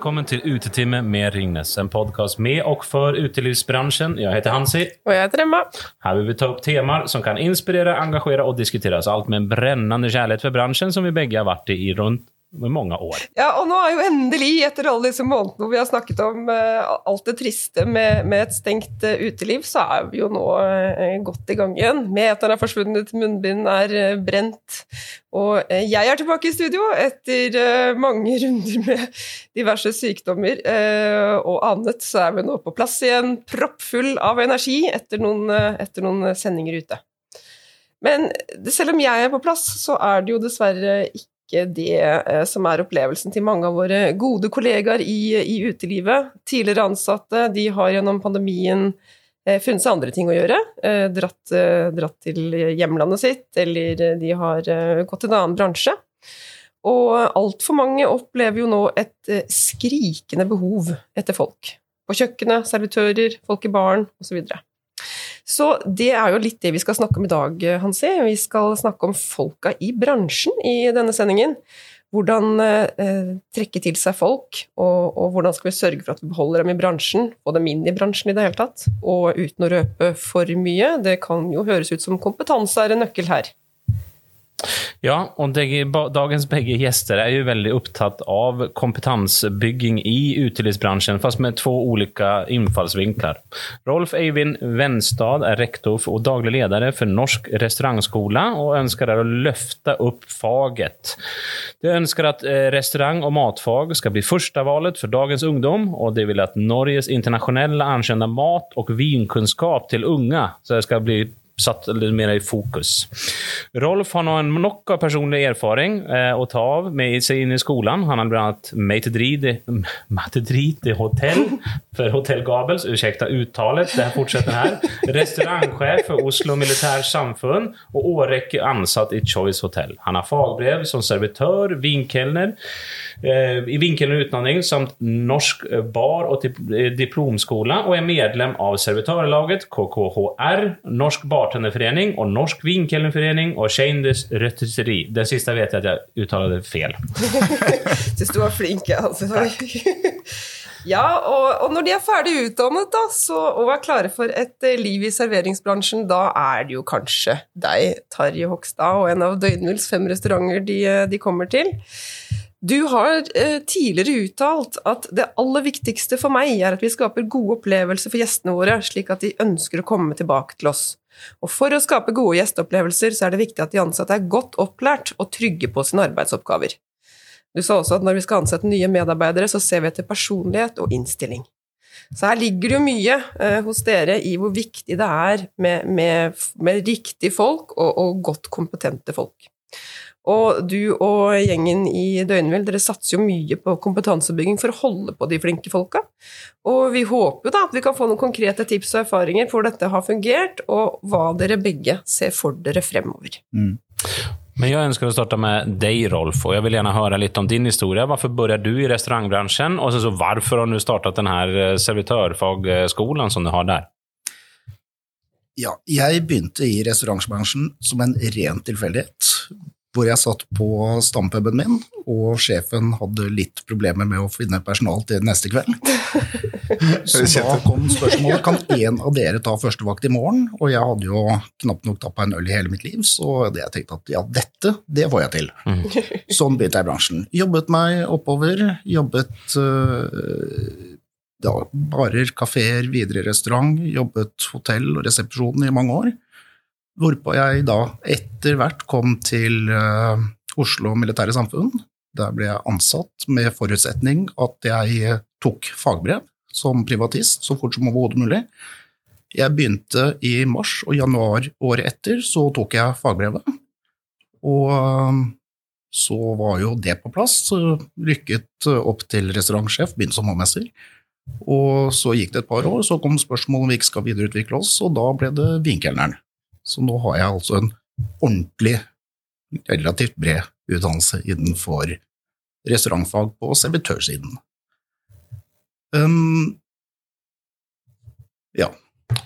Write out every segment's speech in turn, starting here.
Velkommen til Utetime med Ringnes, en podkast med og for utelivsbransjen. Jeg heter Hansi. Og jeg heter Emma. Her vil vi ta opp temaer som kan inspirere, engasjere og diskuteres. Alt med en brennende kjærlighet for bransjen, som vi begge har vært i i mange år. Ja, og nå er jo endelig, etter alle disse månedene hvor vi har snakket om uh, alt det triste med, med et stengt uh, uteliv, så er vi jo nå uh, godt i gang igjen. Meteren er forsvunnet, munnbind er brent. Og jeg er tilbake i studio etter mange runder med diverse sykdommer og annet. Så er vi nå på plass igjen, proppfull av energi etter noen, etter noen sendinger ute. Men selv om jeg er på plass, så er det jo dessverre ikke ikke det eh, som er opplevelsen til mange av våre gode kollegaer i, i utelivet. Tidligere ansatte de har gjennom pandemien eh, funnet seg andre ting å gjøre. Eh, dratt, dratt til hjemlandet sitt, eller de har gått til en annen bransje. Og altfor mange opplever jo nå et skrikende behov etter folk. På kjøkkenet, servitører, folk i baren osv. Så det er jo litt det vi skal snakke om i dag, Hansi. Vi skal snakke om folka i bransjen i denne sendingen. Hvordan eh, trekke til seg folk, og, og, hvordan skal vi sørge for at vi beholder dem i bransjen, og dem inn i bransjen i det hele tatt, og uten å røpe for mye. Det kan jo høres ut som kompetanse er en nøkkel her. Ja, og dagens begge gjester er jo veldig opptatt av kompetansebygging i utelivsbransjen, fast med to ulike innfallsvinkler. Rolf Eivind Venstad er rektor og daglig leder for Norsk restaurantskole, og ønsker å løfte opp faget. De ønsker at eh, restaurant- og matfag skal bli førstevalget for dagens ungdom, og de vil at Norges internasjonale anerkjente mat- og vinkunnskap til unge skal bli satt litt mer i fokus. Rolf har nå en nok av personlig erfaring eh, å ta av med seg inn i skolen. Han har blant annet matedrit i hotell for Hotell Gabels, ursäkta uttalet, det fortsetter her. Restaurantsjef for Oslo Militær Samfunn og årrekke ansatt i Choice Hotel. Han har fagbrev som servitør, vinkelner, eh, vinkelen utdanning samt norsk bar- og diplomskole, og er medlem av servitørlaget KKHR, Norsk bar bartenderforening og Norsk Vinkelenforening og Kjendis Røtteseri. Den siste vet jeg at jeg uttalte feil. Syns du var flink, altså. Ja, og, og, når de er ferdig utdannet da, så, og er klare for et eh, liv i serveringsbransjen, da er det jo kanskje deg, Tarjei Hogstad, og en av Døgnvills fem restauranter de, eh, de kommer til. Du har eh, tidligere uttalt at det aller viktigste for meg er at vi skaper gode opplevelser for gjestene våre, slik at de ønsker å komme tilbake til oss. Og For å skape gode gjesteopplevelser så er det viktig at de ansatte er godt opplært og trygge på sine arbeidsoppgaver. Du sa også at når vi skal ansette nye medarbeidere, så ser vi etter personlighet og innstilling. Så her ligger det jo mye eh, hos dere i hvor viktig det er med, med, med riktige folk og, og godt kompetente folk. Og du og gjengen i Døgnvill, dere satser jo mye på kompetansebygging for å holde på de flinke folka. Og vi håper jo da at vi kan få noen konkrete tips og erfaringer på hvor dette har fungert, og hva dere begge ser for dere fremover. Mm. Men jeg ønsker å starte med deg, Rolf, og jeg vil gjerne høre litt om din historie. Hvorfor begynte du i restaurantbransjen, og så hvorfor har du startet denne eh, servitørfagskolen som du har der? Ja, jeg begynte i restaurantbransjen som en ren tilfeldighet hvor jeg satt på stampuben min, og sjefen hadde litt problemer med å finne personal til neste kveld. Så da kom spørsmålet kan en av dere ta førstevakt i morgen, og jeg hadde jo knapt nok tappa en øl i hele mitt liv, så det jeg tenkte at ja, dette, det får jeg til. Mm. Sånn begynte jeg i bransjen. Jobbet meg oppover, jobbet uh, ja, barer, kafeer, videre restaurant, jobbet hotell og resepsjon i mange år. Hvorpå jeg da etter hvert kom til uh, Oslo Militære Samfunn. Der ble jeg ansatt med forutsetning at jeg tok fagbrev som privatist så fort som overhodet mulig. Jeg begynte i mars, og januar året etter så tok jeg fagbrevet. Og uh, så var jo det på plass. Rykket opp til restaurantsjef, begynte som hovmester. Og så gikk det et par år, så kom spørsmålet om vi ikke skal videreutvikle oss, og da ble det vinkelneren. Så nå har jeg altså en ordentlig, relativt bred utdannelse innenfor restaurantfag på servitørsiden. Um, ja.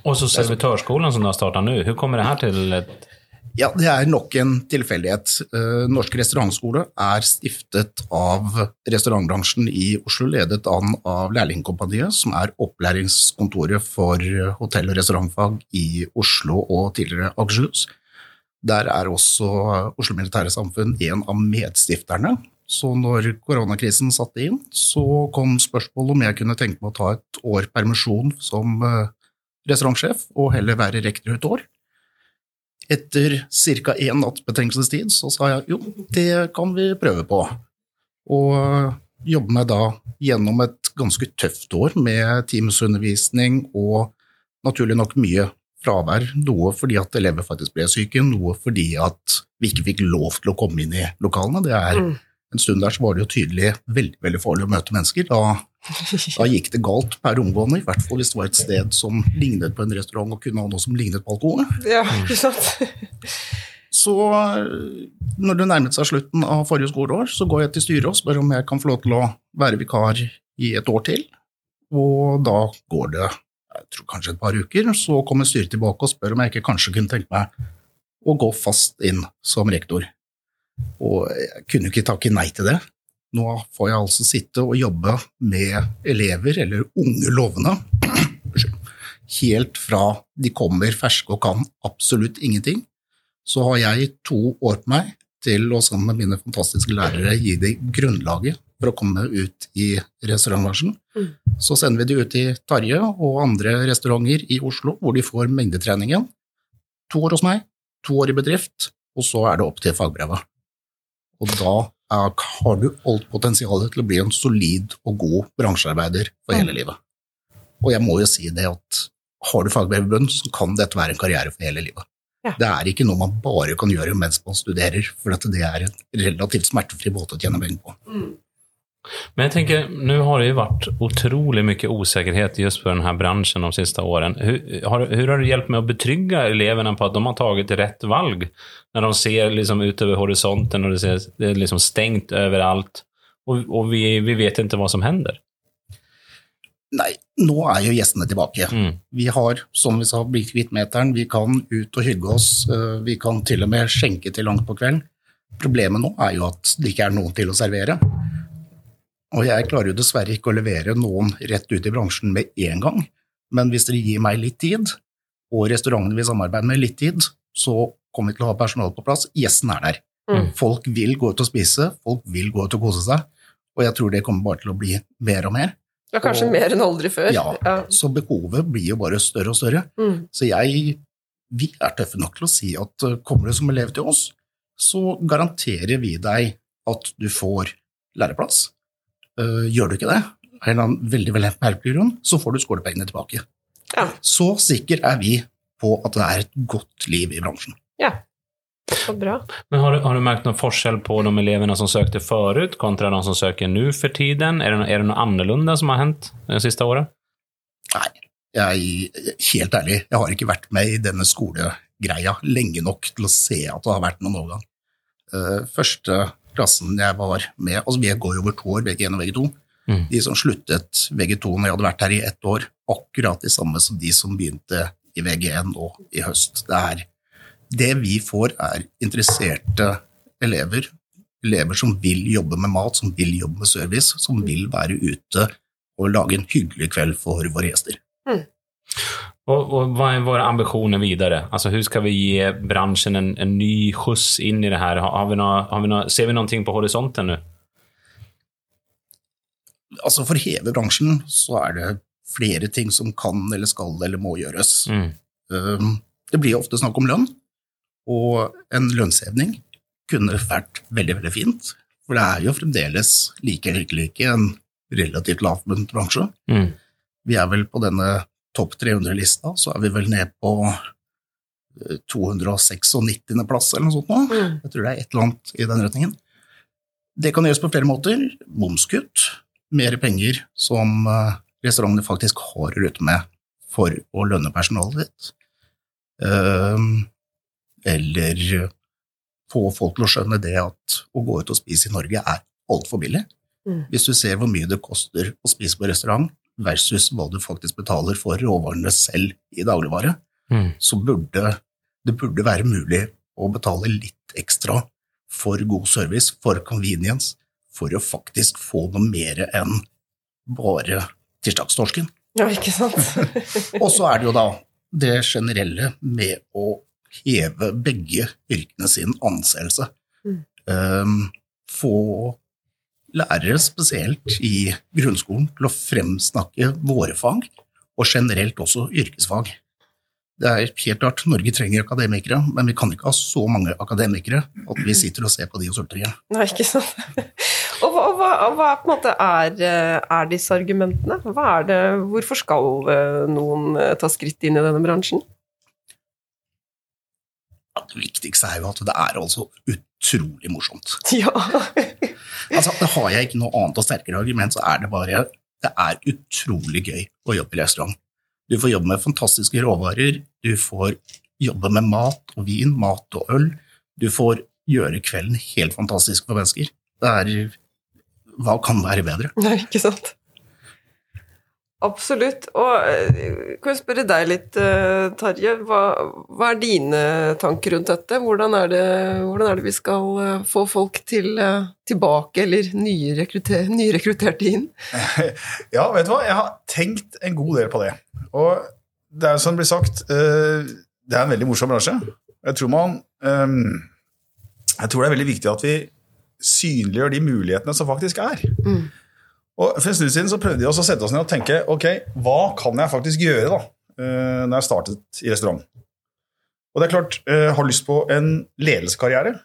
Og så servitørskolen som du har starta nå, hvordan kommer det her til et Ja, det er nok en tilfeldighet. Eh, Norsk restaurantskole er stiftet av restaurantbransjen i Oslo, ledet an av Lærlingkompaniet, som er opplæringskontoret for hotell- og restaurantfag i Oslo og tidligere Akershus. Der er også Oslo Militære Samfunn en av medstifterne. Så når koronakrisen satte inn, så kom spørsmålet om jeg kunne tenke meg å ta et år permisjon som eh, restaurantsjef og heller være rektor et år. Etter ca. én natts betenkelsestid så sa jeg jo, det kan vi prøve på. Og jobbe meg da gjennom et ganske tøft år med Teams-undervisning og naturlig nok mye fravær. Noe fordi at elever faktisk ble syke, noe fordi at vi ikke fikk lov til å komme inn i lokalene. Det er mm en stund der så var det jo tydelig veldig veldig farlig å møte mennesker. Da, da, gikk det galt per omgående, i hvert fall hvis det var et sted som lignet på en restaurant og kunne ha noe som lignet på alkohol. Ja, ikke sant? Så når det nærmet seg slutten av forrige skoleår, så går jeg til styret og spør om jeg kan få lov til å være vikar i et år til. Og da går det jeg tror kanskje et par uker, så kommer styret tilbake og spør om jeg ikke kanskje kunne tenke meg å gå fast inn som rektor. Og jeg kunne ikke takke nei til det. Nå får jeg altså sitte og jobbe med elever, eller unge lovende, helt fra de kommer ferske og kan absolutt ingenting. Så har jeg to år på meg til å sammen med mine fantastiske lærere gi dem grunnlaget for å komme ut i restaurantbransjen. Mm. Så sender vi dem ut i Tarje og andre restauranter i Oslo, hvor de får mengdetreningen. To år hos meg, to år i bedrift, og så er det opp til fagbrevet. Og da har du alt potensialet til å bli en solid og god bransjearbeider for hele mm. livet. Og jeg må jo si det at har du fagbrev i bunnen, så kan dette være en karriere for hele livet. Ja. Det er ikke noe man bare kan gjøre mens man studerer, for det er en relativt smertefri måte å tjene penger på. Mm. Men jag tänker, nu har det ju varit otroligt mycket osäkerhet just för den här branschen de sista åren. Hur har, hur har det hjälpt med att betrygga eleverna på att de har tagit rätt valg? När de ser liksom ut över horisonten och det, ser, det är liksom stängt överallt och, och vi, vi vet inte vad som händer. Nei, nå er jo gjestene tilbake. Mm. Vi har, som vi sa, blitt kvitt meteren. Vi kan ut og hygge oss. Eh, vi kan til og med skjenke til langt på kvelden. Problemet nå er jo at det ikke er noen til å servere. Og jeg klarer jo dessverre ikke å levere noen rett ut i bransjen med en gang, men hvis dere gir meg litt tid, og restaurantene vi samarbeider med litt tid, så kommer vi til å ha personalet på plass. Gjesten er der. Mm. Folk vil gå ut og spise, folk vil gå ut og kose seg, og jeg tror det kommer bare til å bli mer og mer. Ja, kanskje og, mer enn aldri før. Ja, ja, så behovet blir jo bare større og større. Mm. Så jeg Vi er tøffe nok til å si at eh, kommer du som elev til oss, så garanterer vi deg at du får læreplass. Uh, gjør du ikke det, av en veldig veldig merkelig grunn, så får du skolepengene tilbake. Ja. Så sikker er vi på at det er et godt liv i bransjen. Ja, så bra. Men har, du, har du merket noen forskjell på de elevene som søkte forut, kontra de som søker nå for tiden? Er det, er det noe annerledes som har hendt det siste året? Nei, jeg, helt ærlig, jeg har ikke vært med i denne skolegreia lenge nok til å se at det har vært noen overgang. Uh, første klassen jeg var med altså Vi går jo over to år, VG1 og VG2. Mm. De som sluttet VG2 når jeg hadde vært her i ett år, akkurat de samme som de som begynte i VG1 nå i høst. Det, er, det vi får, er interesserte elever. Elever som vil jobbe med mat, som vil jobbe med service, som vil være ute og lage en hyggelig kveld for våre gjester. Mm. Och, och vad är våra ambitioner vidare? Alltså hur ska vi ge branschen en, en ny skjuts in i det här? Har vi några, har vi några, ser vi någonting på horisonten nu? Altså For hele bransjen så er det flere ting som kan eller skal eller må gjøres. Mm. Um, det blir ofte snakk om lønn, og en lønnshevning kunne vært veldig veldig fint. For det er jo fremdeles like eller ikke like en relativt lavlønnet bransje. Mm. Vi er vel på denne topp 300-lista, så er vi vel ned på 296. Eh, plass eller noe sånt nå. Mm. Jeg tror det er et eller annet i den retningen. Det kan gjøres på flere måter. Momskutt. Mer penger som eh, restaurantene faktisk har å rutte med for å lønne personalet sitt. Ehm, eller få folk til å skjønne det at å gå ut og spise i Norge er altfor billig. Mm. Hvis du ser hvor mye det koster å spise på restaurant, versus hva du faktisk betaler for råvarene selv i dagligvare, mm. så burde det burde være mulig å betale litt ekstra for god service, for convenience, for å faktisk få noe mer enn bare tirsdagstorsken. Ja, ikke sant? Og så er det jo da det generelle med å heve begge yrkene sin anseelse. Mm. Um, få lærere, spesielt i grunnskolen, til å fremsnakke våre fag, og generelt også yrkesfag. Det er helt klart, Norge trenger akademikere, men vi kan ikke ha så mange akademikere at vi sitter og ser på de og sulter igjen. Nei, ikke sant. Og hva, og hva, hva på en måte er, er disse argumentene? Det, hvorfor skal eh, noen eh, ta skritt inn i denne bransjen? Ja, det viktigste er jo at det er altså utrolig morsomt. Ja. Altså, det har jeg ikke noe annet og sterkere argument, så er det bare det er utrolig gøy å jobbe i restaurant. Du får jobbe med fantastiske råvarer, du får jobbe med mat og vin, mat og øl. Du får gjøre kvelden helt fantastisk for mennesker. Det er Hva kan være bedre? Nei, ikke sant. Absolutt. Og eh, kan jeg spørre deg litt, Tarje. Hva, hva er dine tanker rundt dette? Hvordan er det, hvordan er det vi skal eh, få folk til, eh, tilbake, eller nyrekrutter, nyrekrutterte inn? Ja, vet du hva? Jeg har tenkt en god del på det. Og det er jo som det blir sagt, eh, det er en veldig morsom bransje. Jeg tror, man, eh, jeg tror det er veldig viktig at vi synliggjør de mulighetene som faktisk er. Mm. Og For en stund siden så prøvde vi å sette oss ned og tenke ok, hva kan jeg faktisk gjøre da, eh, når jeg startet i restaurant. Og det er klart, eh, Har lyst på en ledelseskarriere,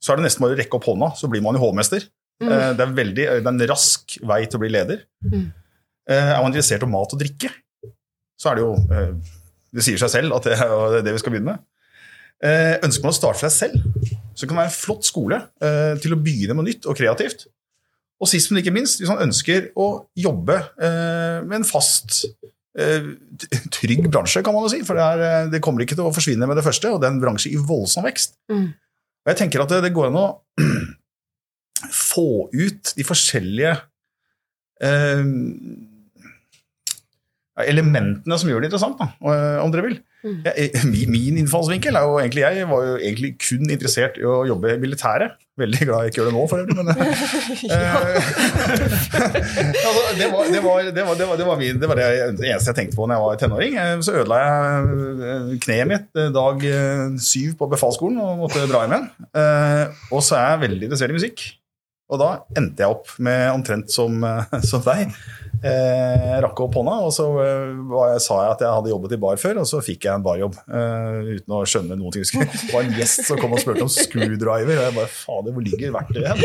så er det nesten bare å rekke opp hånda, så blir man jo hovmester. Mm. Eh, Det, er veldig, det er en rask vei til å bli leder. Mm. Er man interessert i mat og drikke, så er det jo Det sier seg selv at det er det vi skal begynne med. Ønsker man å starte for seg selv, så kan det være en flott skole til å begynne med nytt og kreativt. Og sist, men ikke minst, hvis man ønsker å jobbe eh, med en fast, eh, trygg bransje, kan man jo si, for det, er, eh, det kommer ikke til å forsvinne med det første, og det er en bransje i voldsom vekst. Mm. Og jeg tenker at det, det går an å få ut de forskjellige eh, elementene som gjør det interessant, da, eh, om dere vil. Mm. Jeg, min, min innfallsvinkel er jo egentlig Jeg var jo egentlig kun interessert i å jobbe i militæret. Veldig glad jeg ikke gjør det nå, for øvrig, men eh, altså, det, var, det, var, det, var, det, var, det, var min, det var det eneste jeg tenkte på når jeg var tenåring. Eh, Så ødela jeg eh, kneet mitt eh, dag eh, syv på befalsskolen og måtte dra hjem igjen. Eh, Og så er jeg veldig interessert i musikk. Og da endte jeg opp med omtrent som, eh, som deg. Eh, Jeg rakk opp hånda, og så eh, sa jeg at jeg hadde jobbet i bar før, og så fikk jeg en barjobb. eh, uten å skjønne noen ting. Det var en gjest som kom og spurte om screwdriver, og jeg bare fader, hvor ligger verktøyet hen?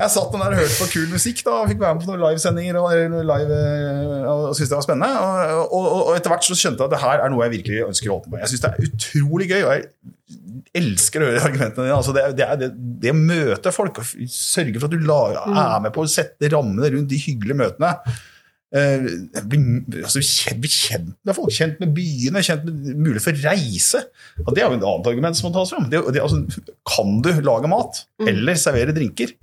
jeg satt der og hørte på kul musikk da, og fikk være med på noen livesendinger og, live, eh, og syntes det var spennende. Og, og, og etter hvert så skjønte jeg at det her er noe jeg virkelig ønsker å holde på. Jeg syns det er utrolig gøy. og jeg elsker å høre argumentene dine. Altså det, det, det, det å møte folk og sørge for at du la, er med på å sette rammene rundt de hyggelige møtene. Eh, bli, altså, bli kjent med folk, kjent med byene, kjent med mulighet for reise. Og det er jo et annet argument som må tas fram. Det, det, altså, kan du lage mat eller servere drinker,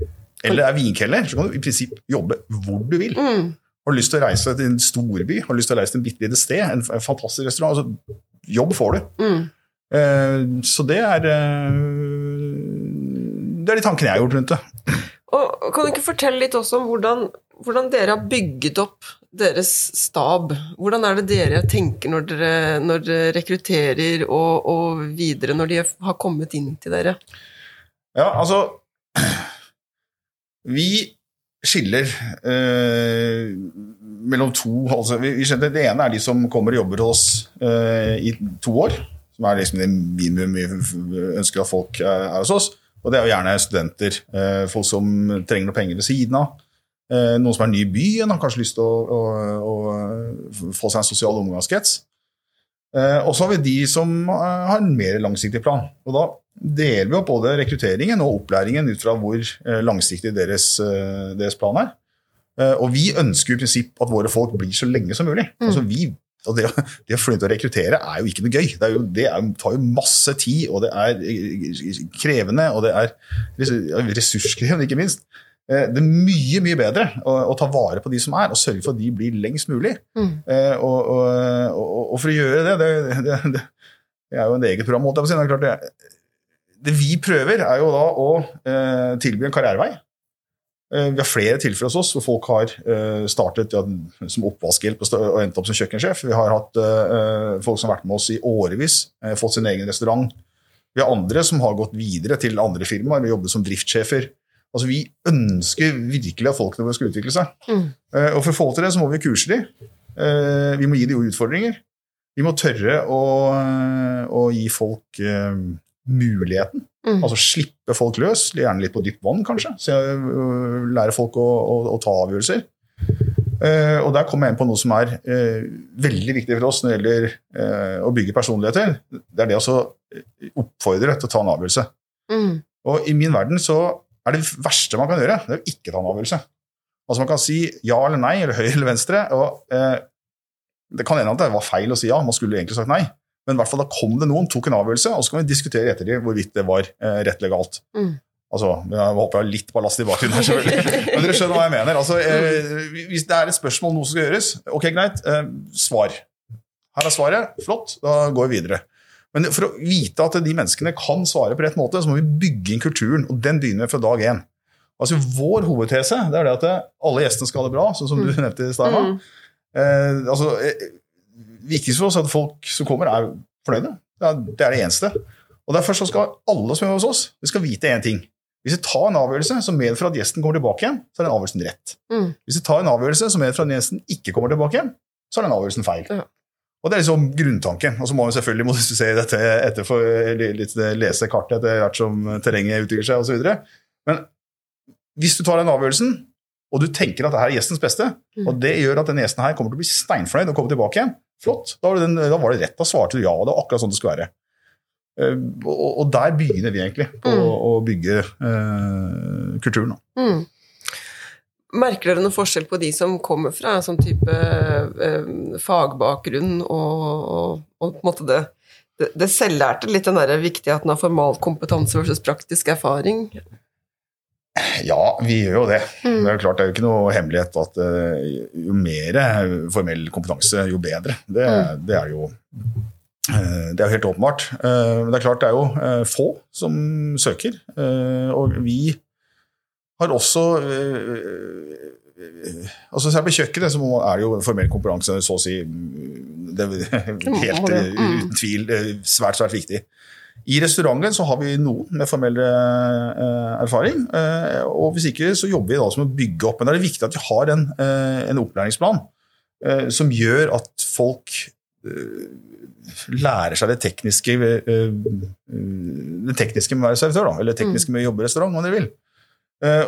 eller er vinkeller, så kan du i prinsipp jobbe hvor du vil. Mm. Har du lyst til å reise til en storby, har du lyst til å reise til en bitte lite sted, en, en fantastisk restaurant, altså, jobb får du. Mm. Uh, så det er uh, Det er de tankene jeg har gjort rundt det. Og kan du ikke fortelle litt også om hvordan, hvordan dere har bygget opp deres stab? Hvordan er det dere tenker når dere, når dere rekrutterer, og, og videre når de har kommet inn til dere? Ja, altså Vi skiller eh, mellom to altså, vi, skjønner, Det ene er de som kommer og jobber hos oss eh, i to år. Som er liksom det minimum vi ønsker at folk er hos oss. Og det er jo gjerne studenter. Eh, folk som trenger noe penger ved siden av. Eh, noen som er ny i byen, har kanskje lyst til å, å, å få seg en sosial omgangskrets. Eh, og så har vi de som eh, har en mer langsiktig plan. Og da deler vi opp både rekrutteringen og opplæringen ut fra hvor eh, langsiktig deres, eh, deres plan er. Eh, og vi ønsker i prinsipp at våre folk blir så lenge som mulig. Altså vi, og det, det å flytte og rekruttere er jo ikke noe gøy. Det, jo, det er, tar jo masse tid, og det er eh, krevende, og det er ressurskrevende, ikke minst. Eh, det er mye mye bedre å, å, ta vare på de som er, og sørge for at de blir lengst mulig. Mm. Eh, og, og, og, og, for å gjøre det Det, det, det, det er jo en eget program. det, det vi prøver, er jo da å eh, tilby en karrierevei. Eh, vi har flere tilfeller hos oss hvor folk har eh, startet ja, som oppvaskhjelp og endt opp som kjøkkensjef. Vi har hatt uh, folk som har vært med oss i årevis, uh, fått sin egen restaurant. Vi har andre som har gått videre til andre firmaer. Vi jobber som driftssjefer. Altså, vi ønsker virkelig at folkene våre skal utvikle seg. Mm. Uh, og for å få til det, så må vi kurse dem. vi må gi dem utfordringer. Vi må tørre å, å gi folk muligheten. Mm. Altså slippe folk løs, gjerne litt på dypt vann, kanskje. Så jeg uh, lærer folk å, å, å ta avgjørelser. Uh, og der kommer jeg inn på noe som er uh, veldig viktig for oss når det gjelder uh, å bygge personligheter. Det er det å oppfordre til å ta en avgjørelse. Mm. Og i min verden så er det verste man kan gjøre, det er å ikke ta en avgjørelse. Altså Man kan si ja eller nei, eller høyre eller venstre. og Det kan hende at det var feil å si ja, man skulle egentlig sagt nei. Men i hvert fall da kom det noen, tok en avgjørelse, og så kan vi diskutere etter det hvorvidt det var eh, rett legalt. Mm. Altså, Jeg håper jeg har litt ballast i bakgrunnen her, selvfølgelig. Men dere skjønner hva jeg mener. Altså, eh, hvis det er et spørsmål om noe som skal gjøres, ok, greit, eh, svar. Her er svaret. Flott, da går vi videre. Men for å vite at de menneskene kan svare på rett måte, så må vi bygge inn kulturen, og den begynner vi fra dag én. Altså, vår hovedtese det er det at alle gjestene skal ha det bra, sånn som du mm. nevnte i stad. Mm. Eh, altså, eh, viktigste for oss er at folk som kommer, er fornøyde. Det er det eneste. Og Derfor skal alle som er hos oss, vi skal vite én ting. Hvis vi tar en avgjørelse som medfører at gjesten kommer tilbake igjen, så er den avgjørelsen rett. Mm. Hvis vi tar en avgjørelse som medfører at gjesten ikke kommer tilbake igjen, så er den avgjørelsen feil. Ja. Og Det er liksom grunntanken. Og så må vi selvfølgelig modifisere dette etter for litt lese kartet etter hvert som terrenget utvikler seg osv. Men hvis du tar den avgjørelsen, og du tenker at det her er gjestens beste, mm. og det gjør at denne gjesten her kommer til å bli steinfornøyd og komme tilbake igjen, Flott. Da var, den, da var, det rett. Da svarte du ja. Det var akkurat sånn det skulle være. Uh, og, og, der begynner vi egentlig på mm. å, å bygge uh, kulturen. Mm. Merker dere noen forskjell på de som kommer fra sånn type uh, fagbakgrunn og, og, og, på en måte det, det, det selvlærte, litt den der viktigheten av formalkompetanse versus praktisk erfaring? Ja, vi gjør jo det. Mm. Det er jo klart, det er jo ikke noe hemmelighet at uh, jo mer formell kompetanse, jo bedre. Det, mm. det er jo uh, det er jo helt åpenbart. Men det er klart det er jo få som søker. og vi har også altså Selv på kjøkkenet så er det jo formell kompetanse så å si det, helt uten tvil svært, svært viktig. I restauranten så har vi noen med formell eh, erfaring. Eh, og hvis ikke så jobber vi da som å bygge opp. Men det er viktig at vi har en, eh, en opplæringsplan eh, som gjør at folk lærer seg det tekniske, eh, det tekniske med å være servitør, da, eller det tekniske med å jobbe i restaurant, om dere vil.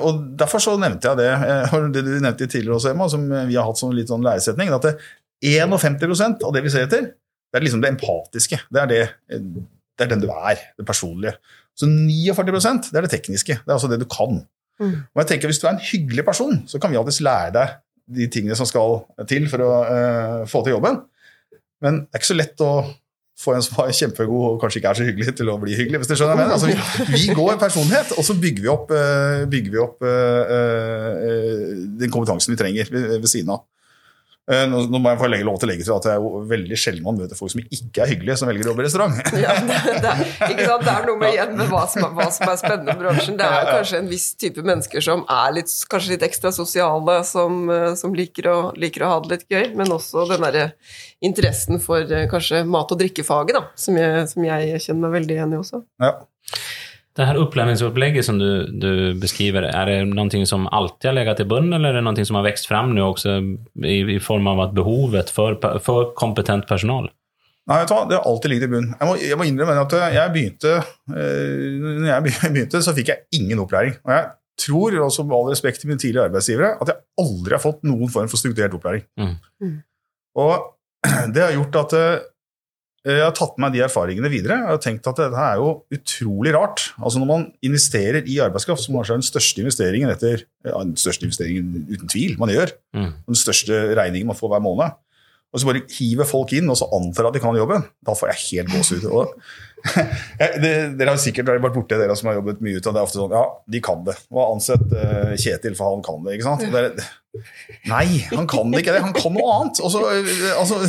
og Derfor så nevnte jeg det, det du nevnte tidligere også, Emma, som vi har hatt som litt sånn læresetning, at 51% av det vi ser etter, det er liksom det empatiske. Det er det det er den du er, det personlige. Så 49 det er det tekniske. Det er altså det du kan. Mm. Og jeg tenker Hvis du er en hyggelig person, så kan vi alltids lære deg de tingene som skal til for å uh, få til jobben. Men det er ikke så lett å få en som er kjempegod og kanskje ikke er så hyggelig, til å bli hyggelig. hvis du skjønner jeg altså, vi, vi, går personlighet, og så bygger vi opp, uh, bygger vi opp uh, den kompetansen vi trenger ved, ved siden av. Eh, nå, må jeg få lov til å legge til at det er veldig sjelden man møter folk som ikke er hyggelige, som velger å jobbe i restaurant. Ja, det, det, er, det, er, noe med igjen med hva som, hva som er spennende med bransjen. Det er kanskje en viss type mennesker som er litt, kanskje litt ekstra sosiale, som, eh, som liker, å, liker, å, ha det litt gøy, men også den derre interessen for eh, kanskje mat- og drikkefaget, da, som jeg, som jeg kjenner meg veldig igjen i også. Ja. Det här upplärningsupplägget som du, du, beskriver, är det någonting som alltid har legat i bunnen eller är det någonting som har växt fram nu också i, i form av att behovet för, för kompetent personal? Nei, Det har alltid ligget i bunnen. Jeg må, jeg må innrømme at jeg begynte, øh, når jeg begynte, så fikk jeg ingen opplæring. Og jeg tror, også med all respekt til mine tidligere arbeidsgivere, at jeg aldri har fått noen form for strukturert opplæring. Mm. Mm. Og det har gjort at Eh, jeg har tatt med meg de erfaringene videre og har tenkt at dette er jo utrolig rart. Altså Når man investerer i arbeidskraft, som kanskje er den største investeringen etter, ja, den største investeringen uten tvil man gjør, mm. den største regningen man får hver måned, og så bare hiver folk inn og så antar at de kan jobben, da får jeg helt gåsehud. Jeg- det, dere har sikkert vært borti dere som har jobbet mye ut av det. er ofte sånn, Ja, de kan det. Og ansett uh, Kjetil, for han kan det. ikke sant? Det er, nei, han kan ikke det. Han kan noe annet. Og eh, altså,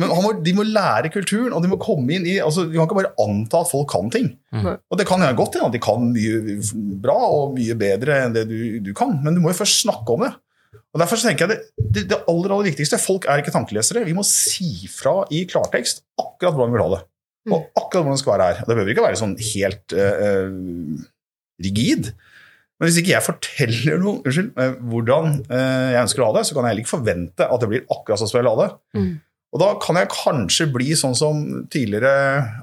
men han må, de må lære kulturen, og de må komme inn i altså, Vi kan ikke bare anta at folk kan ting. Mm. Og det kan gjerne godt hende at de kan mye bra og mye bedre enn det du, du kan, men du må jo først snakke om det. Og Derfor så tenker jeg det, det, det aller aller viktigste Folk er ikke tankelesere. Vi må si fra i klartekst akkurat hvordan vi vil ha det. Og akkurat hvordan det skal være her. Og det behøver ikke være sånn helt eh, rigid. Men hvis ikke jeg forteller noe, unnskyld, eh, hvordan eh, jeg ønsker å ha det, så kan jeg heller ikke forvente at det blir akkurat sånn som jeg vil ha det. Mm. Og da kan jeg kanskje bli sånn som tidligere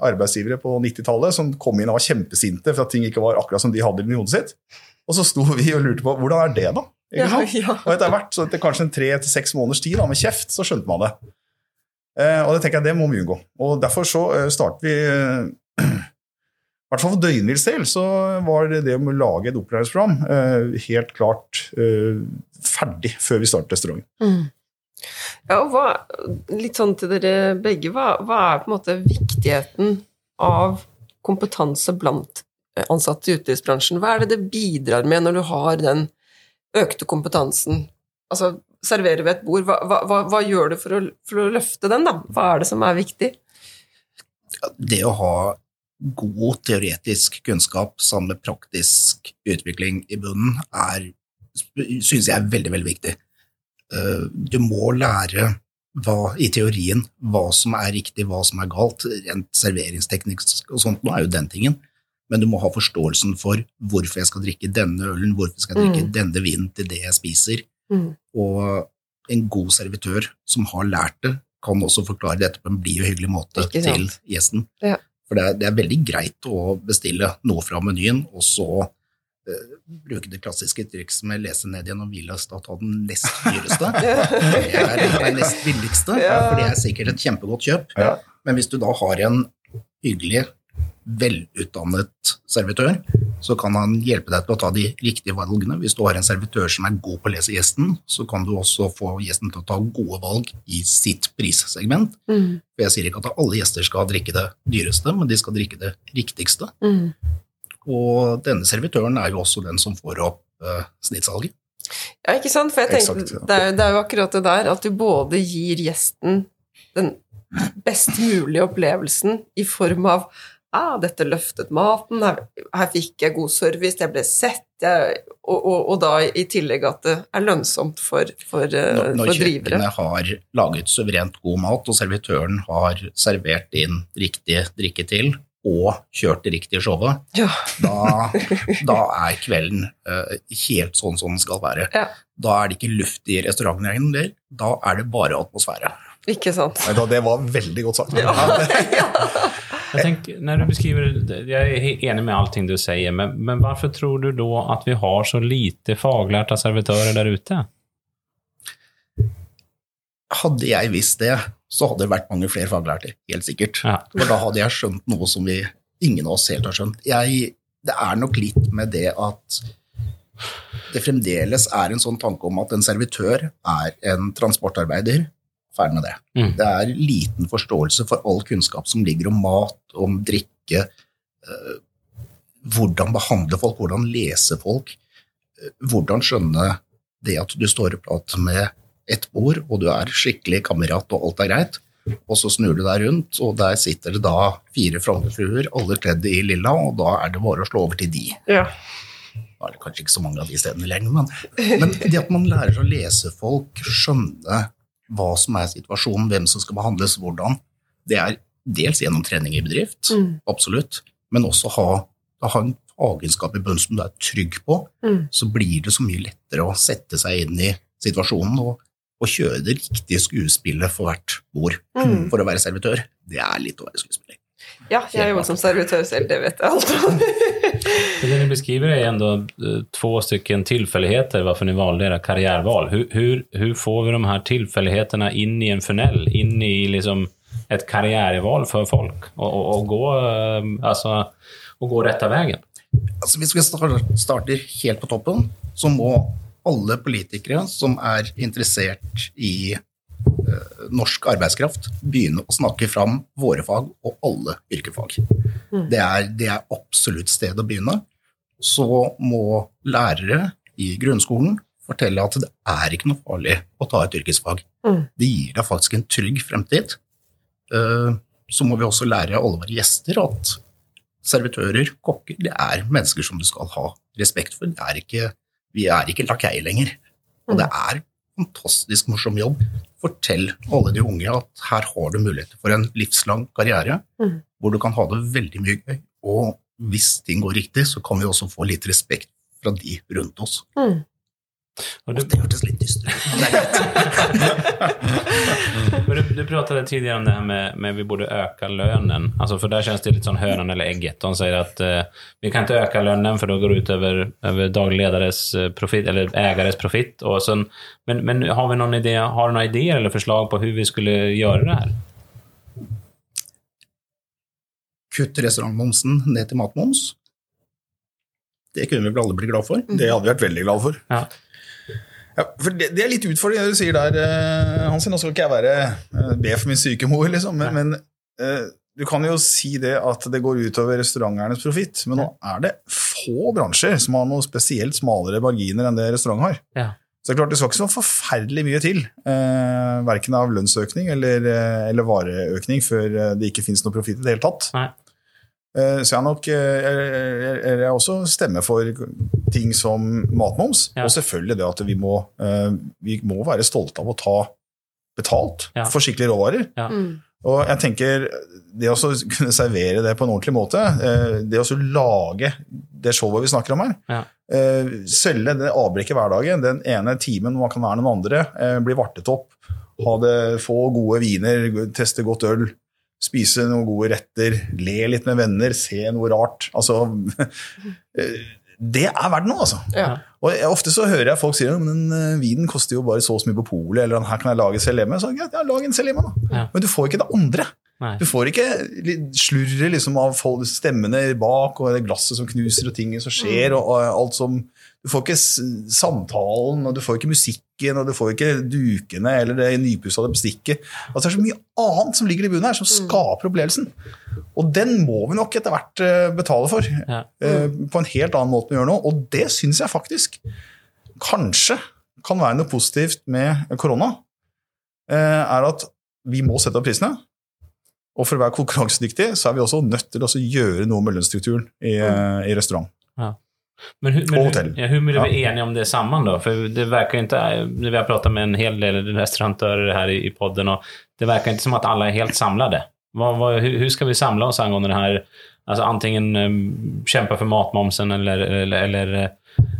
arbeidsgivere på 90-tallet, som kom inn og var kjempesinte for at ting ikke var akkurat som de hadde i hodet sitt. Og så sto vi og lurte på hvordan er det, da? Ikke Ja, ja. Og etter hvert, så etter kanskje en tre til seks måneders tid da, med kjeft, så skjønte man det. Eh, og det tenker jeg, det må vi unngå. Og derfor så starter vi hvert fall for Døgnvills del så var det det med å lage et opplæringsprogram eh, helt klart eh, ferdig før vi startet restauranten. Mm. Ja, og hva, litt sånn til dere begge, hva, hva er på en måte viktigheten av kompetanse blant eh, ansatte i utelivsbransjen? Hva er det det bidrar med når du har den økte kompetansen? Altså, serverer vi et bord, hva, hva, hva, hva gjør du for å, for å løfte den, da? Hva er det som er viktig? det å ha god teoretisk kunnskap sammen med praktisk utvikling i bunnen, er, synes jeg er veldig, veldig viktig. Eh, Du må lære hva, i teorien hva som er riktig, hva som er galt. Rent serveringsteknisk og sånt, nå er jo den tingen. Men du må ha forståelsen for hvorfor jeg skal drikke denne ølen, hvorfor jeg skal drikke Mm. denne vinen til det jeg spiser. Mm. Og en god servitør som har lært det, kan også forklare dette på en blid og hyggelig måte til gjesten. Ja. For det er, det er veldig greit å bestille noe fra menyen, og så uh, bruke det klassiske trikset med lese ned gjennom hvilelista og ta den nest dyreste. Det er det nest billigste, for det er sikkert et kjempegodt kjøp. Men hvis du da har en hyggelig, velutdannet servitør, så kan han hjelpe deg til å ta de riktige valgene. Hvis du har en servitør som er god på å lese gjesten, så kan du også få gjesten til å ta gode valg i sitt prissegment. Mm. For jeg sier ikke at alle gjester skal drikke det dyreste, men de skal drikke det riktigste. Mm. Og denne servitøren er jo også den som får opp uh, snittsalget. Ja, ikke sant? For jeg tenker, Exakt, ja. det, er, det er jo akkurat det der at du både gir gjesten den best mulige opplevelsen i form av ah, dette løftet maten, her, her fikk jeg god service, jeg ble sett, jeg, og, og, og da i tillegg at det er lønnsomt for, for, eh, Når, når for drivere. kjøkkenet har laget suverent god mat, og servitøren har servert inn riktig drikke til, og kjørt det riktige showet, Ja. da, da er kvelden uh, helt sånn som den skal være. Ja. Da er det ikke luft i restauranten lenger, da er det bare atmosfære. Ikke sant? Du Det var veldig godt sagt. Ja. jeg tenker, når du beskriver, jeg er enig med allting du sier, men, men hvorfor tror du da at vi har så lite faglærte servitører der ute? Hadde jeg visst det, så hadde det vært mange flere faglærte, helt sikkert. Ja. For da hadde jeg skjønt noe som vi, ingen av oss helt har skjønt. Jeg, det er nok litt med det at det fremdeles er en sånn tanke om at en servitør er en transportarbeider. Ferdig med det. Mm. Det er liten forståelse for all kunnskap som ligger om mat, om drikke, eh, hvordan behandle folk, hvordan lese folk, eh, hvordan skjønne det at du står og prater med ett bord, og du er skikkelig kamerat, og alt er greit, og så snur du deg rundt, og der sitter det da fire fremmedfruer, alle kledd i lilla, og da er det bare å slå over til de. Ja. Nå er det kanskje ikke så mange av de stedene lenger, men, men det at man lærer seg å lese folk, skjønne hva som er situasjonen, hvem som skal behandles, hvordan, det er dels gjennom trening i bedrift, Mm. absolutt, men også ha, ha en fagkunnskap i bunnen som du er trygg på, Mm. så blir det så mye lettere å sette seg inn i situasjonen og, og kjøre det riktige skuespillet for hvert bord. Mm. For å være servitør, det er litt å være skuespiller. Ja, jeg jobber som servitør selv, det vet jeg allt om. Det ni beskriver är ändå eh, två stycken tillfälligheter varför ni valde era karriärval. Hur, hur, hur får vi de här tillfälligheterna in i en funnel, in i liksom ett karriärval för folk och, och, och, gå, eh, alltså, och gå rätta vägen? Alltså, vi ska starter helt på toppen, så må alle politikere som er interessert i norsk arbeidskraft begynne å snakke fram våre fag og alle yrkesfag. Det, er, det er absolutt sted å begynne. Så må lærere i grunnskolen fortelle at det er ikke noe farlig å ta et yrkesfag. Mm. Det gir deg faktisk en trygg fremtid. Eh, Så må vi også lære alle våre gjester at servitører, kokker, det er mennesker som du skal ha respekt for. Det er ikke, vi er ikke lakei lenger. Og det er fantastisk morsom jobb. Fortell alle de unge at her har du muligheter for en livslang karriere, Mm. hvor du kan ha det veldig mye gøy. Og hvis ting går riktig, så kan vi også få litt respekt fra de rundt oss. Mm. Och du, Det hørtes litt dystert er men du, du pratade tidigare om det här med, med vi borde öka lönen. Alltså för där känns det lite som hönan eller ägget. De säger att eh, vi kan inte öka lönen för då går det ut över, över dagledares eh, profit, eller ägares profit. Och sen, men, men har vi någon idé, har du några idéer eller förslag på hur vi skulle göra det här? Kutt restaurantmomsen ned til matmoms. Det kunne vi alle bli glad for. Det hadde vi vært veldig glad for. Ja. Ja, for det, det er litt utfordrende det du sier der, Hansen. Hansi. Nå skal ikke jeg være eh, be for min syke mor, liksom, men, men uh, du kan jo si det at det går utover restauranternes profitt. Men nå er det få bransjer som har noe spesielt smalere marginer enn det restaurant har. Ja. Så det er klart det skal ikke så forferdelig mye til, uh, verken av lønnsøkning eller, eh, eller vareøkning, før eh, det ikke finnes noe profitt i det hele tatt. Nei. Eh, Så jeg nok eh, jeg, jeg, jeg også stemmer for ting som matmoms, Ja. og selvfølgelig det at vi må, eh, vi må være stolte av å ta betalt Ja. for skikkelige råvarer. Ja. Mm. Og jeg tenker, det å kunne servere det på en ordentlig måte, det å lage det showet vi snakker om her, Ja. eh, selge det avbrekket hverdagen, den ene timen man kan være noen andre, bli vartet opp, ha det, få gode viner, teste godt øl, spise noen gode retter, le litt med venner, se noe rart. Altså, eh, det er verdt noe, altså. Ja. Og ofte så hører jeg folk si at den eh, vinen koster jo bare så og så mye på polet, eller den her kan jeg lage selv hjemme. Så ja, lag en selv hjemme, da. Ja. Men du får ikke det andre. Nei. Du får ikke slurret liksom, av stemmene bak, og det glasset som knuser, og tingene som skjer, og, og alt som Du får ikke samtalen, og du får ikke musikken, og du får ikke dukene eller det nypussa bestikket. Altså, det er så mye annet som ligger i bunnen her, som skaper opplevelsen. Og den må vi nok etter hvert eh, betale for, Ja. mm. på en helt annen måte enn vi gjør nå. Og det syns jeg faktisk kanskje kan være noe positivt med korona, eh, er at vi må sette opp prisene. Og for å være konkurransedyktig, så er vi også nødt til å gjøre noe med lønnsstrukturen i, mm. i restaurant. Men, hur, men hur, hotell. ja, hur är Ja. vi eniga om det samman då? För det verkar ju inte, vi har pratat med en hel del restaurantörer här i, i podden och det verkar inte som att alla är helt samlade. Vad, vad, hur, hur ska vi samla oss angående det här? Alltså antingen um, kämpa för matmomsen eller, eller, eller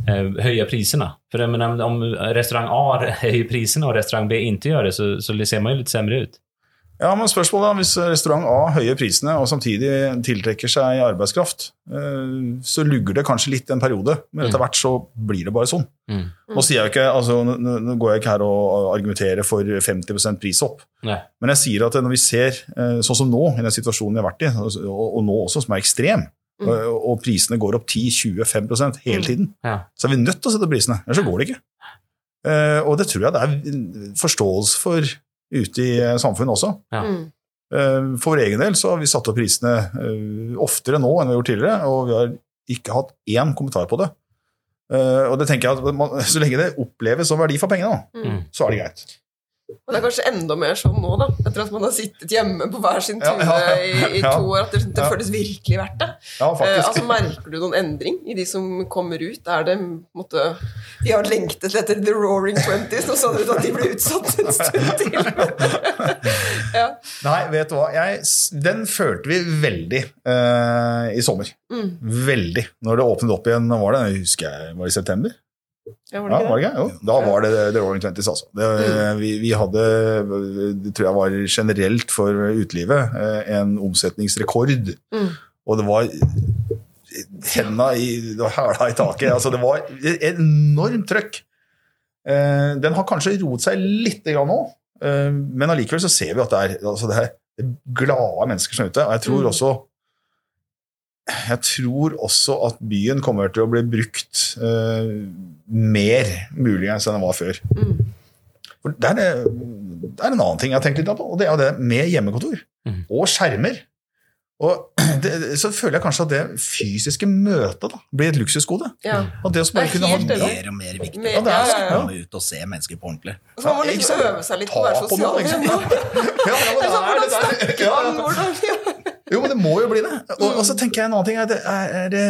uh, höja priserna. För jag menar, om restaurang A höjer priserna och restaurang B inte gör det så, så ser man ju lite sämre ut. Ja, men spørsmålet er, Hvis restaurant A høyer prisene og samtidig tiltrekker seg arbeidskraft, eh, så lugger det kanskje litt en periode, men etter hvert så blir det bare sånn. Mm. Nå, sier jeg ikke, altså, nå, går jeg ikke her og argumenterer for 50 prishopp, Nej. men jeg sier at når vi ser, eh, sånn som nå, i den situasjonen vi har vært i, og, nå også, som er ekstrem, og, og prisene går opp 10-25% hele tiden, Ja. så er vi nødt til å sette prisene, ellers så går det ikke. Eh, og det tror jeg det er forståelse for ute i eh, samfunnet også. Ja. Mm. Eh, For vår egen del så har vi satt opp prisene eh, oftere nå enn vi har gjort tidligere, og vi har ikke hatt én kommentar på det. Eh, Og det tenker jeg at man, Så lenge det oppleves som verdi for pengene, Mm. så er det greit. Og det er kanskje enda mer sånn nå, da, etter at man har sittet hjemme på hver sin Ja, ja, ja, i, to år, at det, det Ja. føles virkelig verdt det. Ja, Eh, altså, merker du noen endring i de som kommer ut? Er det måtte, De har lengtet etter The Roaring Twenties, og så ut at de ble utsatt en stund til. ja. Nei, vet du hva. Jeg, den følte vi veldig eh, i sommer. Mm. Veldig. Når det åpnet opp igjen, var det jeg husker jeg, var det i september? Ja, var Ja, det var ikke det ikke? Jo, da var det The Roaring Twenties, altså. Det, vi, vi hadde, det tror jeg var generelt for utelivet, eh, en omsetningsrekord. Mm. Og det var henda i hæla i taket. Altså, det var enormt trøkk. Eh, Den har kanskje roet seg litt nå, eh, men allikevel så ser vi at det er, altså det er er glade mennesker som er ute. Og jeg tror Mm. også jeg tror også at byen kommer til å bli brukt eh, mer muligens enn den var før. Mm. For det er, det er en annen ting jeg har tenkt litt på, og det er det med hjemmekontor Mm. og skjermer. Og det, så føler jeg kanskje at det fysiske møtet da, blir et luksusgode. Ja. At det Det er kunne ha helt enig. Mer og mer viktig. Mer- ja, skal ja, ja. komme ut og se mennesker på ordentlig. Og så må man liksom øve seg litt på å være sosial. da. Ja, ja, Det er sånn, det er det. Ja, må jo bli det. Og, og så tenker jeg en annen ting. Er det,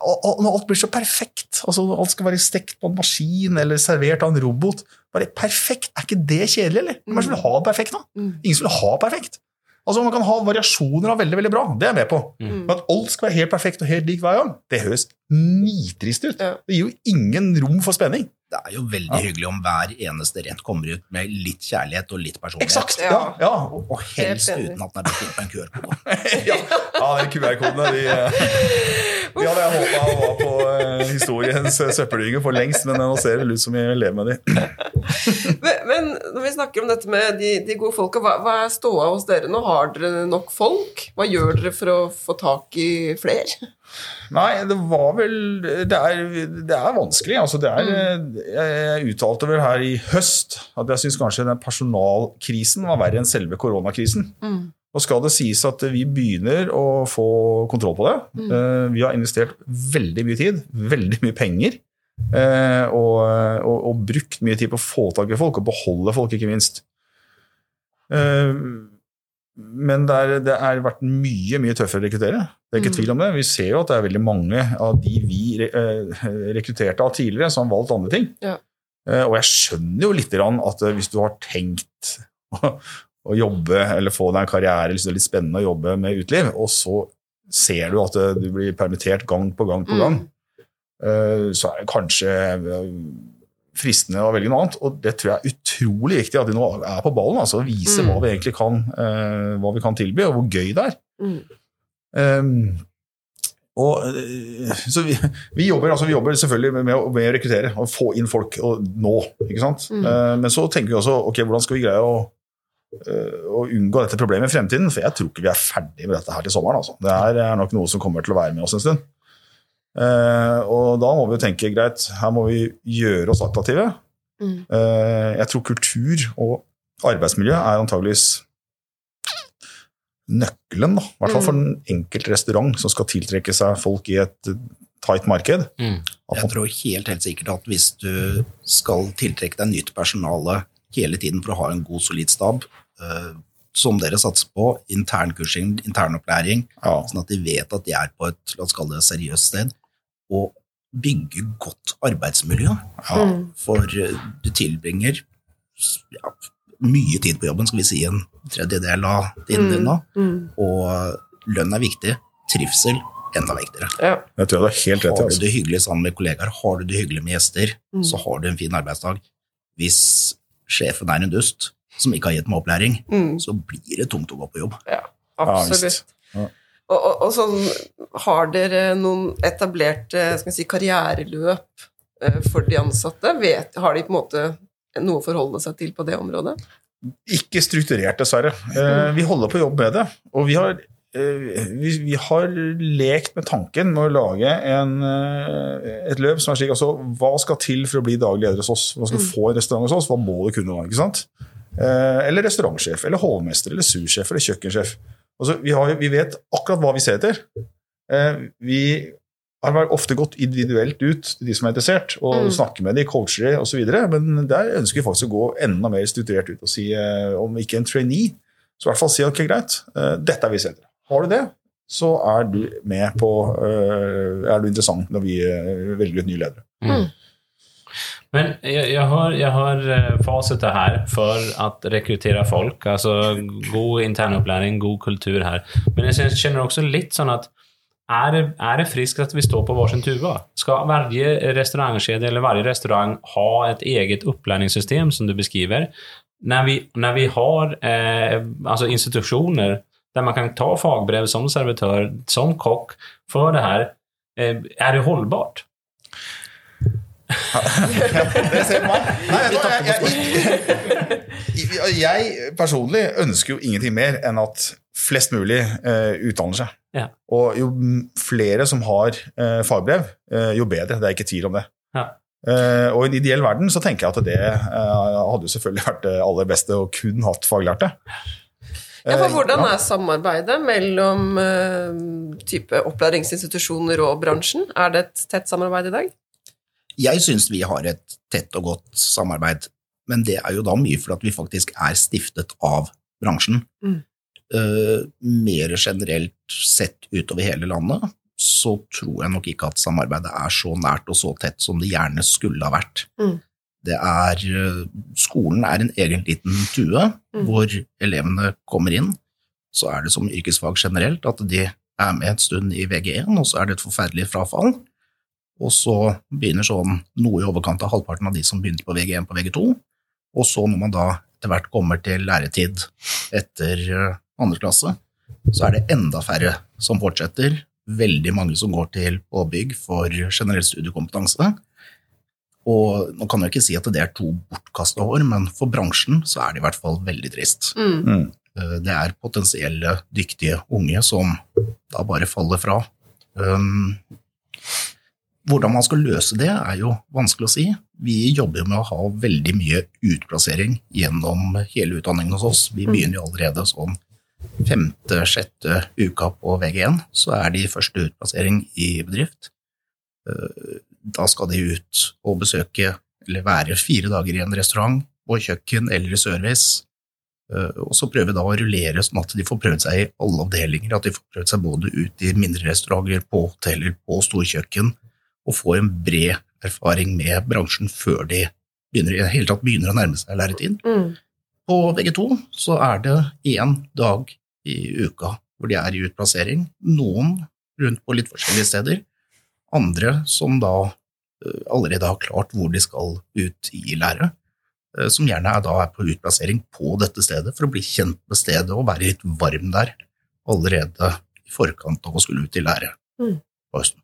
når alt blir så perfekt, altså alt skal være stekt på en maskin eller servert av en robot bare perfekt, Er ikke det kjedelig, eller? Hvem vil ha perfekt, da? Mm. Ingen som vil ha perfekt. Altså Man kan ha variasjoner av veldig veldig bra, det er jeg med på. Mm. Men at alt skal være helt perfekt og helt lik hver gang, det høres nitrist ut. Ja. Det gir jo ingen rom for spenning. Det er jo veldig hyggelig om hver eneste rett kommer ut med litt kjærlighet og litt personlighet. Exakt, Ja. Ja, ja. Og, og helst uten at den er bestilt på en QR-kode. ja, ja de QR-kodene de, eh, de hadde jeg håpa var på eh, historiens eh, søppeldynge for lengst, men nå ser det ut som vi lever med de. Men, men når vi snakker om dette med de, de gode folka, hva, hva er ståa hos dere nå? Har dere nok folk? Hva gjør dere for å få tak i flere? Nei, det var vel Det er, det er vanskelig. Altså, det er, jeg, jeg uttalte vel her i høst at jeg syns kanskje den personalkrisen var verre enn selve koronakrisen. Og skal det sies at vi begynner å få kontroll på det. Mm. Vi har investert veldig mye tid, veldig mye penger. eh, Og, og, og brukt mye tid på å få tak i folk, og beholde folk, ikke minst. Eh, Men det er, det er vært mye mye tøffere å rekruttere. Det er ikke Mm. tvil om det. Vi ser jo at det er veldig mange av de vi eh, rekrutterte av tidligere, som har valgt andre ting. Ja. Eh, Og jeg skjønner jo litt grann at eh, hvis du har tenkt å, å jobbe eller få deg en karriere, hvis det er litt spennende å jobbe med uteliv, og så ser du at du blir permittert gang på gang på Mm. gang, mm. så er det kanskje fristende å velge noe annet. Og det tror jeg er utrolig viktig at vi nå er på ballen, altså og viser Mm. hva vi egentlig kan, uh, hva vi kan tilby, og hvor gøy det er. Mm. Um, og, eh, så vi, vi, jobber, altså vi jobber selvfølgelig med, med, å, med å rekruttere og få inn folk og nå. ikke sant? Mm. Uh, men så tenker vi også ok, hvordan skal vi greie å, å unngå dette problemet i fremtiden? For jeg tror ikke vi er ferdig med dette her til sommeren. Altså. Det er, er nok noe som kommer til å være med oss en stund. Eh, og da må vi jo tenke greit, her må vi gjøre oss attraktive. Mm. Eh, jeg tror kultur og arbeidsmiljø er antageligvis nøkkelen, da. I hvert fall for den en enkelt restaurant som skal tiltrekke seg folk i et eh, tight marked. Mm. Jeg tror helt, helt sikkert at hvis du skal tiltrekke deg nytt personale hele tiden for å ha en god, solid stab, eh, som dere satser på, internkursing, internopplæring, ja, sånn at de vet at de er på et la oss kalle det seriøst sted, og bygge godt arbeidsmiljø. ja, Mm. For eh, du tilbringer ja, mye tid på jobben, skal vi si en tredjedel av tiden din nå, Mm. og lønn er viktig, trivsel enda viktigere. Ja. jeg tror det er helt rett. Har du Altså. det hyggelig sammen med kollegaer, har du det hyggelig med gjester, Mm. så har du en fin arbeidsdag. Hvis sjefen er en dust som ikke har gitt meg opplæring, Mm. så blir det tungt å gå på jobb. Ja, Ja, absolutt. Ja. Og, og, og sånn, har dere noen etablerte skal si, karriereløp eh, for de ansatte? Vet, har de på en måte noe å forholde seg til på det området? Ikke strukturert, dessverre. Eh, vi holder på å jobbe med det. Og vi har, eh, vi, vi har lekt med tanken med å lage en, et løp som er slik altså, Hva skal til for å bli daglig leder hos oss? Hva skal du få en restaurant hos oss? Hva må du kunne? ikke sant? Eller restaurantsjef, eller hovmester, eller sursjef, eller kjøkkensjef. Altså, vi, har, vi vet akkurat hva vi ser etter. Eh, vi har ofte gått individuelt ut til de som er interessert, og Mm. snakke med de, coacher de osv. Men der ønsker vi faktisk å gå enda mer strukturert ut og si, eh, om ikke en trainee, så i hvert fall si ok, greit, eh, dette er vi ser etter. Har du det, så er du med på eh, Er du interessant når vi eh, velger ut nye ledere. Mm. Men jag, jag, har, jag har eh, facitet här för att rekrytera folk. Alltså god internupplæring, god kultur her. Men jeg kjenner også litt sånn at er det, är det friskt at vi står på varsin tuva? Ska varje restaurantkjede eller varje restaurang ha et eget opplæringssystem, som du beskriver? Når vi, når vi har eh, altså institutioner der man kan ta fagbrev som servitør, som kock for det her, eh, er det hållbart? Det ser på meg. Nei, du jeg, jeg, jeg personlig ønsker jo ingenting mer enn at flest mulig uh, utdanner seg. Ja. Og jo flere som har uh, fagbrev, uh, jo bedre. Det er ikke tvil om det. Ja. Eh, og i en ideell verden så tenker jeg at det hadde jo selvfølgelig vært det aller beste å kun hatt faglærte. Ja, for hvordan er samarbeidet mellom type opplæringsinstitusjoner og bransjen? Er det et tett samarbeid i dag? Jeg syns vi har et tett og godt samarbeid, men det er jo da mye fordi vi faktisk er stiftet av bransjen. Mm. Eh, mer generelt sett utover hele landet, så tror jeg nok ikke at samarbeidet er så nært og så tett som det gjerne skulle ha vært. Mm. Det er, eh, skolen er en egen liten tue Mm. hvor elevene kommer inn. Så er det som yrkesfag generelt at de er med en stund i VG1, og så er det et forferdelig frafall. Og så begynner sånn noe i overkant av halvparten av de som begynte på VG1 på VG2. Og så når man da etter hvert kommer til læretid etter eh, andre klasse, så er det enda færre som fortsetter. Veldig mange som går til påbygg for generell studiekompetanse. Og nå kan jeg ikke si at det er to bortkasta år, men for bransjen så er det i hvert fall veldig trist. Mm. Mm. Eh, Det er potensielle dyktige unge som da bare faller fra. Hvordan man skal løse det, er jo vanskelig å si. Vi jobber jo med å ha veldig mye utplassering gjennom hele utdanningen hos oss. Vi begynner jo allerede sånn femte-sjette uka på VG1, så er de første utplassering i bedrift. Eh, Da skal de ut og besøke, eller være fire dager i en restaurant, på kjøkken eller i service. Eh, Og så prøve da å rullere sånn at de får prøvd seg i alle avdelinger. At de får prøvd seg både ut i mindre restauranter, på hoteller, på storkjøkken, og får en bred erfaring med bransjen før de begynner, i det hele tatt begynner å nærme seg læretid. Mm. På VG2 så er det én dag i uka hvor de er i utplassering. Noen rundt på litt forskjellige steder. Andre som da eh, allerede har klart hvor de skal ut i lære. eh, Som gjerne er da er på utplassering på dette stedet for å bli kjent med stedet og være litt varm der allerede i forkant av å skulle ut i lære Mm. på høsten.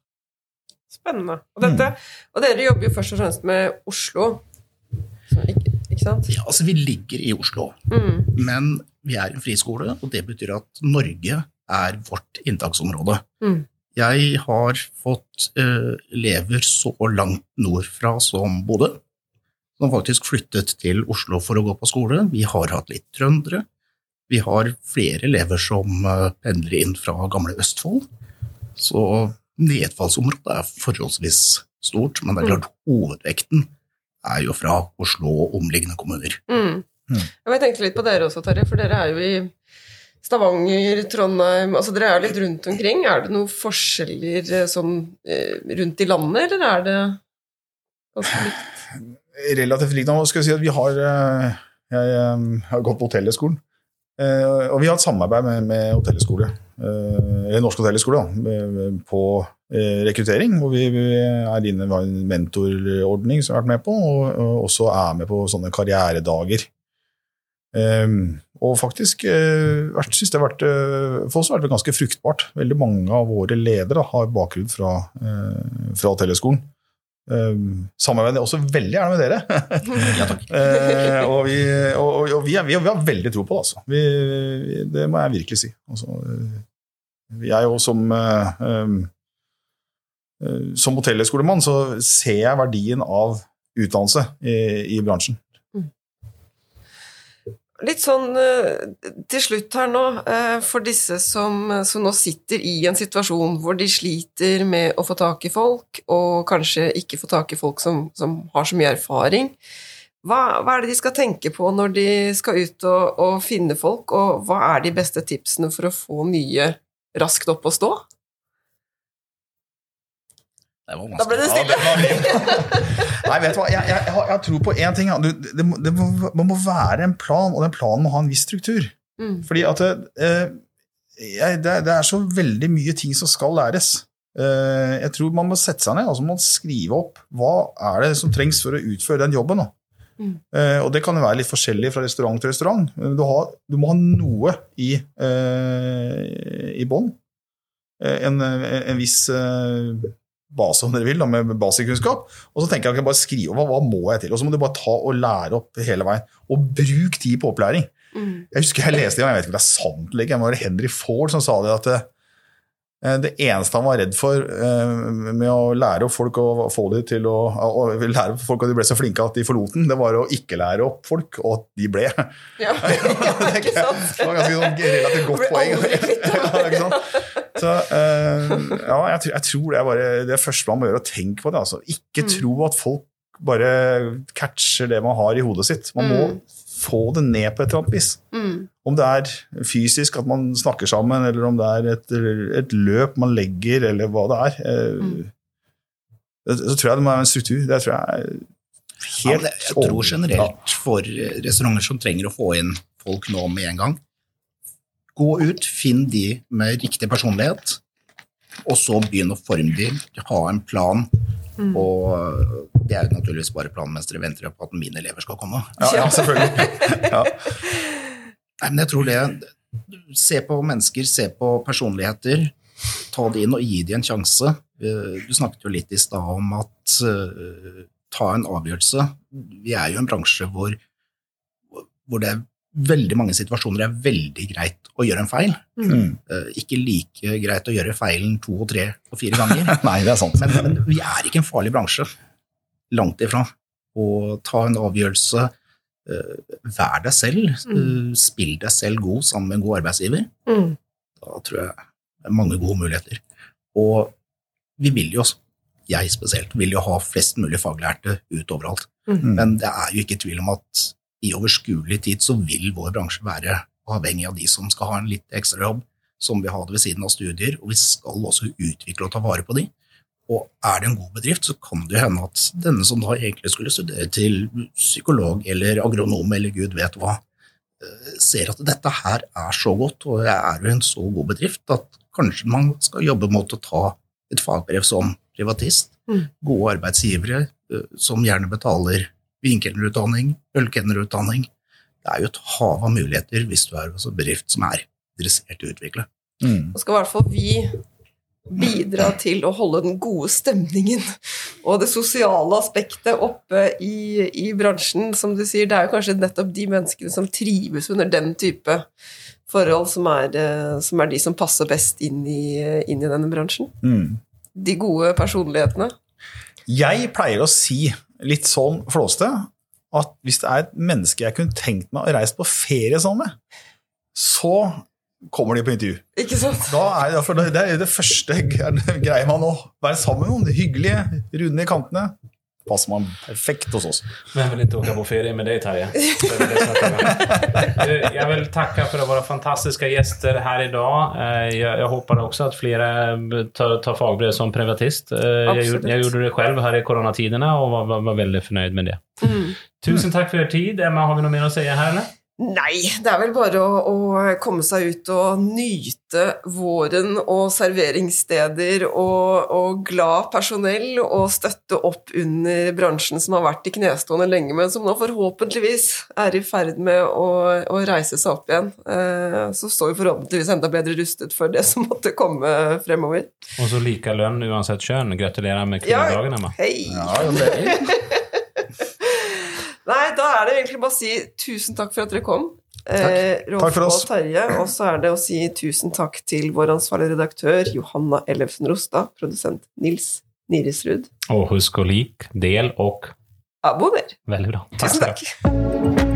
Spennende. Og, dette, og dere jobber jo først og fremst med Oslo, ikke, ikke sant? Ja, altså Vi ligger i Oslo, Mm. men vi er en friskole, og det betyr at Norge er vårt inntaksområde. Mm. Jeg har fått eh, elever så langt nordfra som Bodø, som faktisk flyttet til Oslo for å gå på skole. Vi har hatt litt trøndere. Vi har flere elever som uh, pendler inn fra gamle Østfold. Så nedfallsområdet er forholdsvis stort, men det er klart hovedvekten er jo fra Oslo og omliggende kommuner. Mm. Mm. Jeg tenkte litt på dere også, Terje, for dere er jo i Stavanger, Trondheim altså Dere er litt rundt omkring. Er det noen forskjeller eh, sånn eh, rundt i landet, eller er det ganske likt? relativt likt. Nå skal jeg si at vi har eh, Jeg har gått på Hotellhøgskolen. Eh, Og vi har et samarbeid med, med hotellskole, eller Norsk hotellhøgskole, da, på eh, rekruttering. Hvor vi, er inne, i en mentorordning som vi har vært med på, og, og også er med på sånne karrieredager. Eh, og faktisk syns synes det har vært, eh, for oss har det vært ganske fruktbart. Veldig mange av våre ledere har bakgrunn fra, fra Hotellhøgskolen. Um, samarbeider også veldig gjerne med dere. Ja, takk. Eh, og vi, vi, er, vi, har, veldig tro på det, altså. Vi, vi, det må jeg virkelig si. Altså, eh, jeg jo som um, Som hotellskolemann så ser jeg verdien av utdannelse i, i bransjen. Litt sånn til slutt her nå, for disse som, som nå sitter i en situasjon hvor de sliter med å få tak i folk, og kanskje ikke få tak i folk som, som har så mye erfaring. Hva, hva er det de skal tenke på når de skal ut og, og finne folk, og hva er de beste tipsene for å få mye raskt opp å stå? Det var Da ble det stille. Ja, Nei, vet du hva, jeg, jeg, jeg, tror på én ting. det, det, må, det må være en plan, og den planen må ha en viss struktur. Mm. Fordi at eh, jeg, det, det er så veldig mye ting som skal læres. Eh, jeg tror man må sette seg ned og man må skrive opp hva er det som trengs for å utføre den jobben. Da. Mm. Eh, og det kan jo være litt forskjellig fra restaurant til restaurant. Du, har, du må ha noe i, eh, i bånn. Eh, en, en viss eh, base, om dere vil, da, med basiskunnskap. Og så tenker jeg at jeg bare skrive hva, hva må jeg til. Og så må du bare ta og lære opp hele veien. Og bruk tid på opplæring. Mm. Jeg husker jeg leste det, og jeg vet ikke om det er sant eller ikke, men det var Henry Ford som sa det at Eh, Det eneste han var redd for eh, med å lære opp folk å få de til å, å lære folk at de ble så flinke at de forlot den, det var å ikke lære opp folk, og at de ble. Ja, ikke sant? Det var ganske sånn relativt godt poeng. Ja, ikke sant? Så, eh, ja, jeg, tror- jeg tror det er bare det første man må gjøre, å tenke på det. Altså. Ikke Mm. tro at folk bare catcher det man har i hodet sitt. Man må Mm. Få det ned på et eller annet vis. Mm. Om det er fysisk at man snakker sammen, eller om det er et, et løp man legger, eller hva det er. eh, Mm. Så tror jeg det må være en struktur. Det tror jeg er helt ja, jeg tror generelt for restauranter som trenger å få inn folk nå med en gang, gå ut, finn de med riktig personlighet, og så begynn å forme de, ha en plan. Mm. Og det er jo naturligvis bare planen mens dere venter på at mine elever skal komme. Ja, ja selvfølgelig. Ja. Nei, men jeg tror det Se på mennesker, se på personligheter. Ta det inn og gi dem en sjanse. Eh, Du snakket jo litt i stad om at eh, ta en avgjørelse. Vi er jo en bransje hvor, hvor det er veldig mange situasjoner det er veldig greit å gjøre en feil. Mm. Eh, Ikke like greit å gjøre feilen to og tre og fire ganger. Nei, det er sant. Men, men vi er ikke en farlig bransje. Langt ifra. Å ta en avgjørelse. eh, Vær deg selv. eh, Spill deg selv god sammen med en god arbeidsgiver. Mm. Da tror jeg det er mange gode muligheter. Og vi vil jo, jeg spesielt, vil jo ha flest mulig faglærte ut overalt. Mm. Men det er jo ikke tvil om at i overskuelig tid så vil vår bransje være avhengig av de som skal ha en litt ekstra jobb, som vil ha det ved siden av studier, og vi skal også utvikle og ta vare på de. Og er det en god bedrift, så kan det jo hende at denne som da egentlig skulle studere til psykolog eller agronom eller gud vet hva, eh, ser at dette her er så godt, og jeg er jo en så god bedrift, at kanskje man skal jobbe mot å ta et fagbrev som privatist. Mm. Gode arbeidsgivere eh, som gjerne betaler vinkelnerutdanning, ølkennerutdanning. Det er jo et hav av muligheter hvis du er en bedrift som er interessert i å utvikle. Mm. Nå skal i hvert fall vi bidra til å holde den gode stemningen og det sosiale aspektet oppe i, i bransjen. Som du sier, det er jo kanskje nettopp de menneskene som trives under den type forhold, som er, eh, som er de som passer best inn i, inn i denne bransjen. Mm. De gode personlighetene. Jeg pleier å si litt sånn flåste at hvis det er et menneske jeg kunne tenkt meg å reise på ferie sammen med, så kommer de på intervju. Ikke sant? Da er det, det er det første greia man å være sammen med noen. Det hyggelige, runde i kantene. Passer man perfekt hos oss. Vem vill inte åka på ferie med deg, Terje? Jeg vil takke for våre fantastiske gjester her i dag. Jeg håper også at flere här idag. Eh, Jag, jag hoppas också att flera tar, tar fagbrev som privatist. Jeg, Jag, gjorde- det selv her i koronatidene og var, var, var väldigt förnöjd med det. Mm. Tusen takk for er tid. Emma, har vi noe mer å si her, eller? Nei, det er vel bare å, å komme seg ut og nyte våren og serveringssteder og, og glad personell og støtte opp under bransjen som har vært i knestående lenge, men som nå forhåpentligvis er i ferd med å, å reise seg opp igjen. Eh, så står vi forhåpentligvis enda bedre rustet for det som måtte komme fremover. Og så like lønn uansett kjønn. Gratulerer med Ja. Emma. Ja, Hei! Ja, det Nei, da er det egentlig bare å si tusen takk for at dere kom. Eh, Takk for oss. og Terje. Og så er det å si tusen takk til vår ansvarlige redaktør Johanna Ellefsen Rostad, produsent Nils Nirisrud. Og husk å like, del og Abonner! Veldig bra. Tusen ska takk!